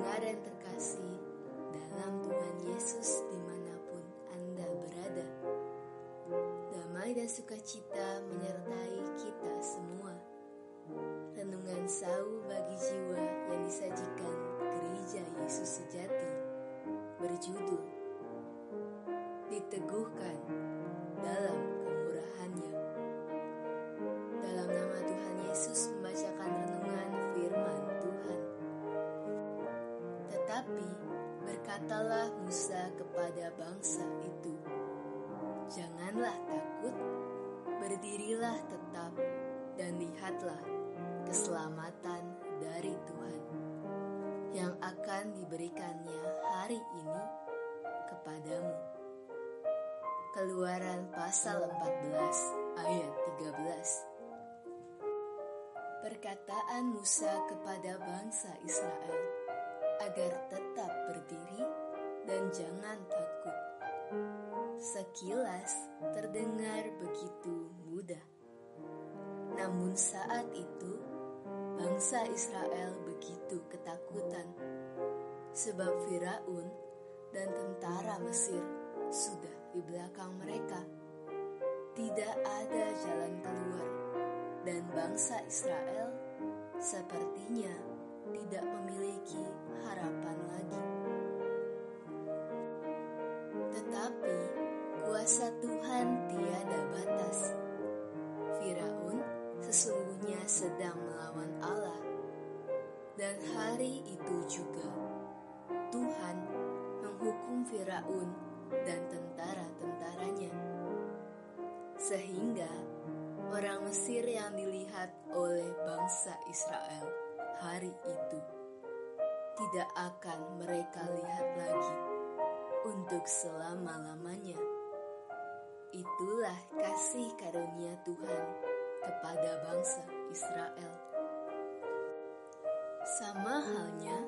Saudara yang terkasih dalam Tuhan Yesus di mana pun Anda berada. Damai dan sukacita menyertai kita semua. Renungan sau bagi berkatalah Musa kepada bangsa itu Janganlah takut, berdirilah tetap dan lihatlah keselamatan dari Tuhan yang akan diberikannya hari ini kepadamu. Keluaran pasal 14 ayat 13 Perkataan Musa kepada bangsa Israel agar tetap berdiri dan jangan takut. Sekilas terdengar begitu mudah. Namun saat itu bangsa Israel begitu ketakutan sebab Firaun dan tentara Mesir sudah di belakang mereka. Tidak ada jalan keluar dan bangsa Israel sepertinya tidak memiliki harapan lagi. Kuasa Tuhan tiada batas. Firaun sesungguhnya sedang melawan Allah. Dan hari itu juga Tuhan menghukum Firaun dan tentara-tentaranya. Sehingga orang Mesir yang dilihat oleh bangsa Israel hari itu tidak akan mereka lihat lagi untuk selama-lamanya. Itulah kasih karunia Tuhan kepada bangsa Israel. Sama halnya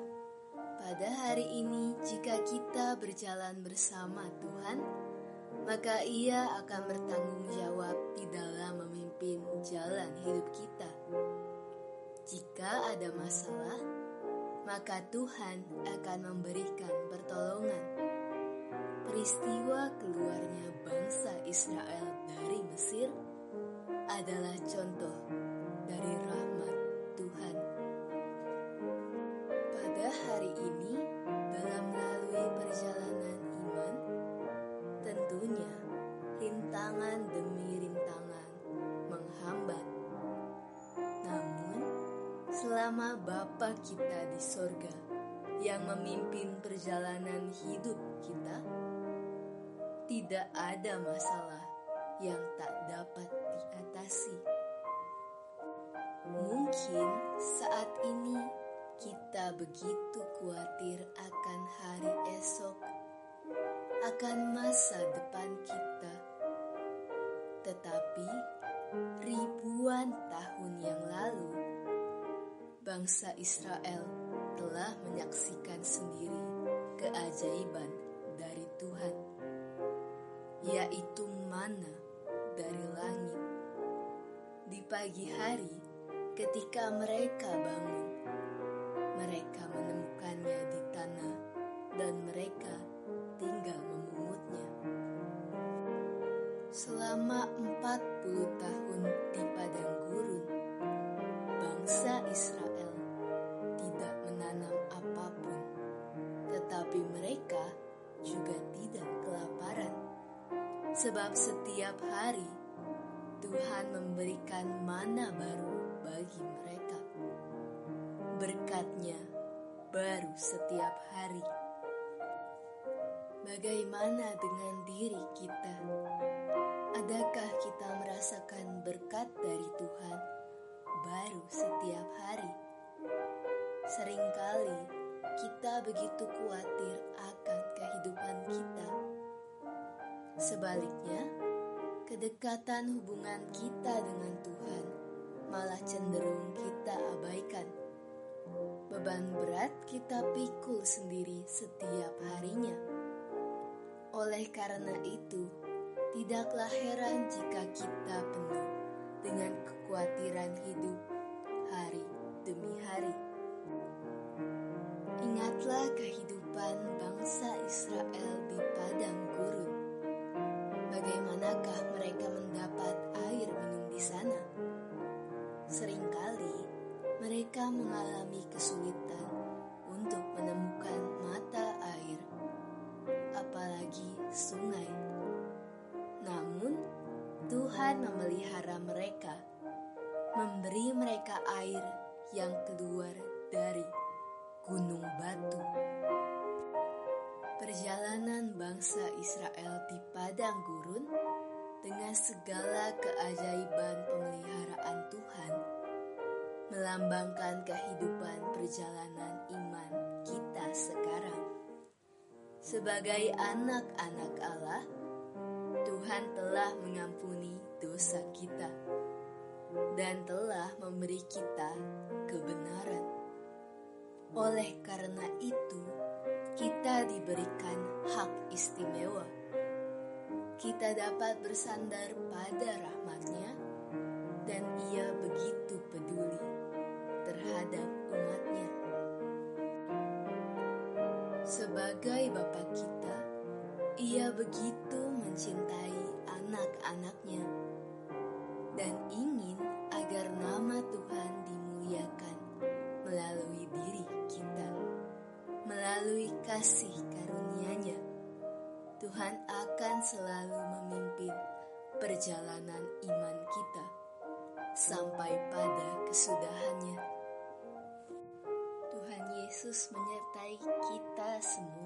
pada hari ini, jika kita berjalan bersama Tuhan, maka Ia akan bertanggung jawab di dalam memimpin jalan hidup kita. Jika ada masalah, maka Tuhan akan memberikan pertolongan. Peristiwa keluarnya bangsa Israel dari Mesir adalah contoh dari rahmat Tuhan. Pada hari ini, dalam melalui perjalanan iman, tentunya rintangan demi rintangan menghambat. Namun, selama Bapa kita di sorga yang memimpin perjalanan hidup kita, tidak ada masalah yang tak dapat diatasi. Mungkin saat ini kita begitu khawatir akan hari esok, akan masa depan kita. Tetapi ribuan tahun yang lalu, bangsa Israel telah menyaksikan sendiri keajaiban dari Tuhan, yaitu mana dari langit. Di pagi hari, ketika mereka bangun, mereka menemukannya di tanah dan mereka tinggal memungutnya. Selama 40 tahun di padang gurun, bangsa Israel Sebab setiap hari Tuhan memberikan mana baru bagi mereka. Berkatnya baru setiap hari. Bagaimana dengan diri kita? Adakah kita merasakan berkat dari Tuhan baru setiap hari? Seringkali kita begitu khawatir akan kehidupan kita. Sebaliknya, kedekatan hubungan kita dengan Tuhan malah cenderung kita abaikan. Beban berat kita pikul sendiri setiap harinya. Oleh karena itu, tidaklah heran jika kita penuh dengan kekhawatiran hidup hari demi hari. Ingatlah kehidupan bangsa Israel di padang gurun. Bagaimanakah mereka mendapat air minum di sana? Seringkali mereka mengalami kesulitan untuk menemukan mata air, apalagi sungai. Namun, Tuhan memelihara mereka, memberi mereka air yang keluar dari gunung batu. Perjalanan bangsa Israel di padang gurun dengan segala keajaiban pemeliharaan Tuhan melambangkan kehidupan perjalanan iman kita sekarang. Sebagai anak-anak Allah, Tuhan telah mengampuni dosa kita dan telah memberi kita kebenaran. Oleh karena itu, kita diberikan hak istimewa. Kita dapat bersandar pada rahmatnya dan ia begitu peduli terhadap umatnya. Sebagai Bapa kita, ia begitu mencintai anak-anaknya dan ingin Melalui kasih karunia-Nya, Tuhan akan selalu memimpin perjalanan iman kita sampai pada kesudahannya. Tuhan Yesus menyertai kita semua.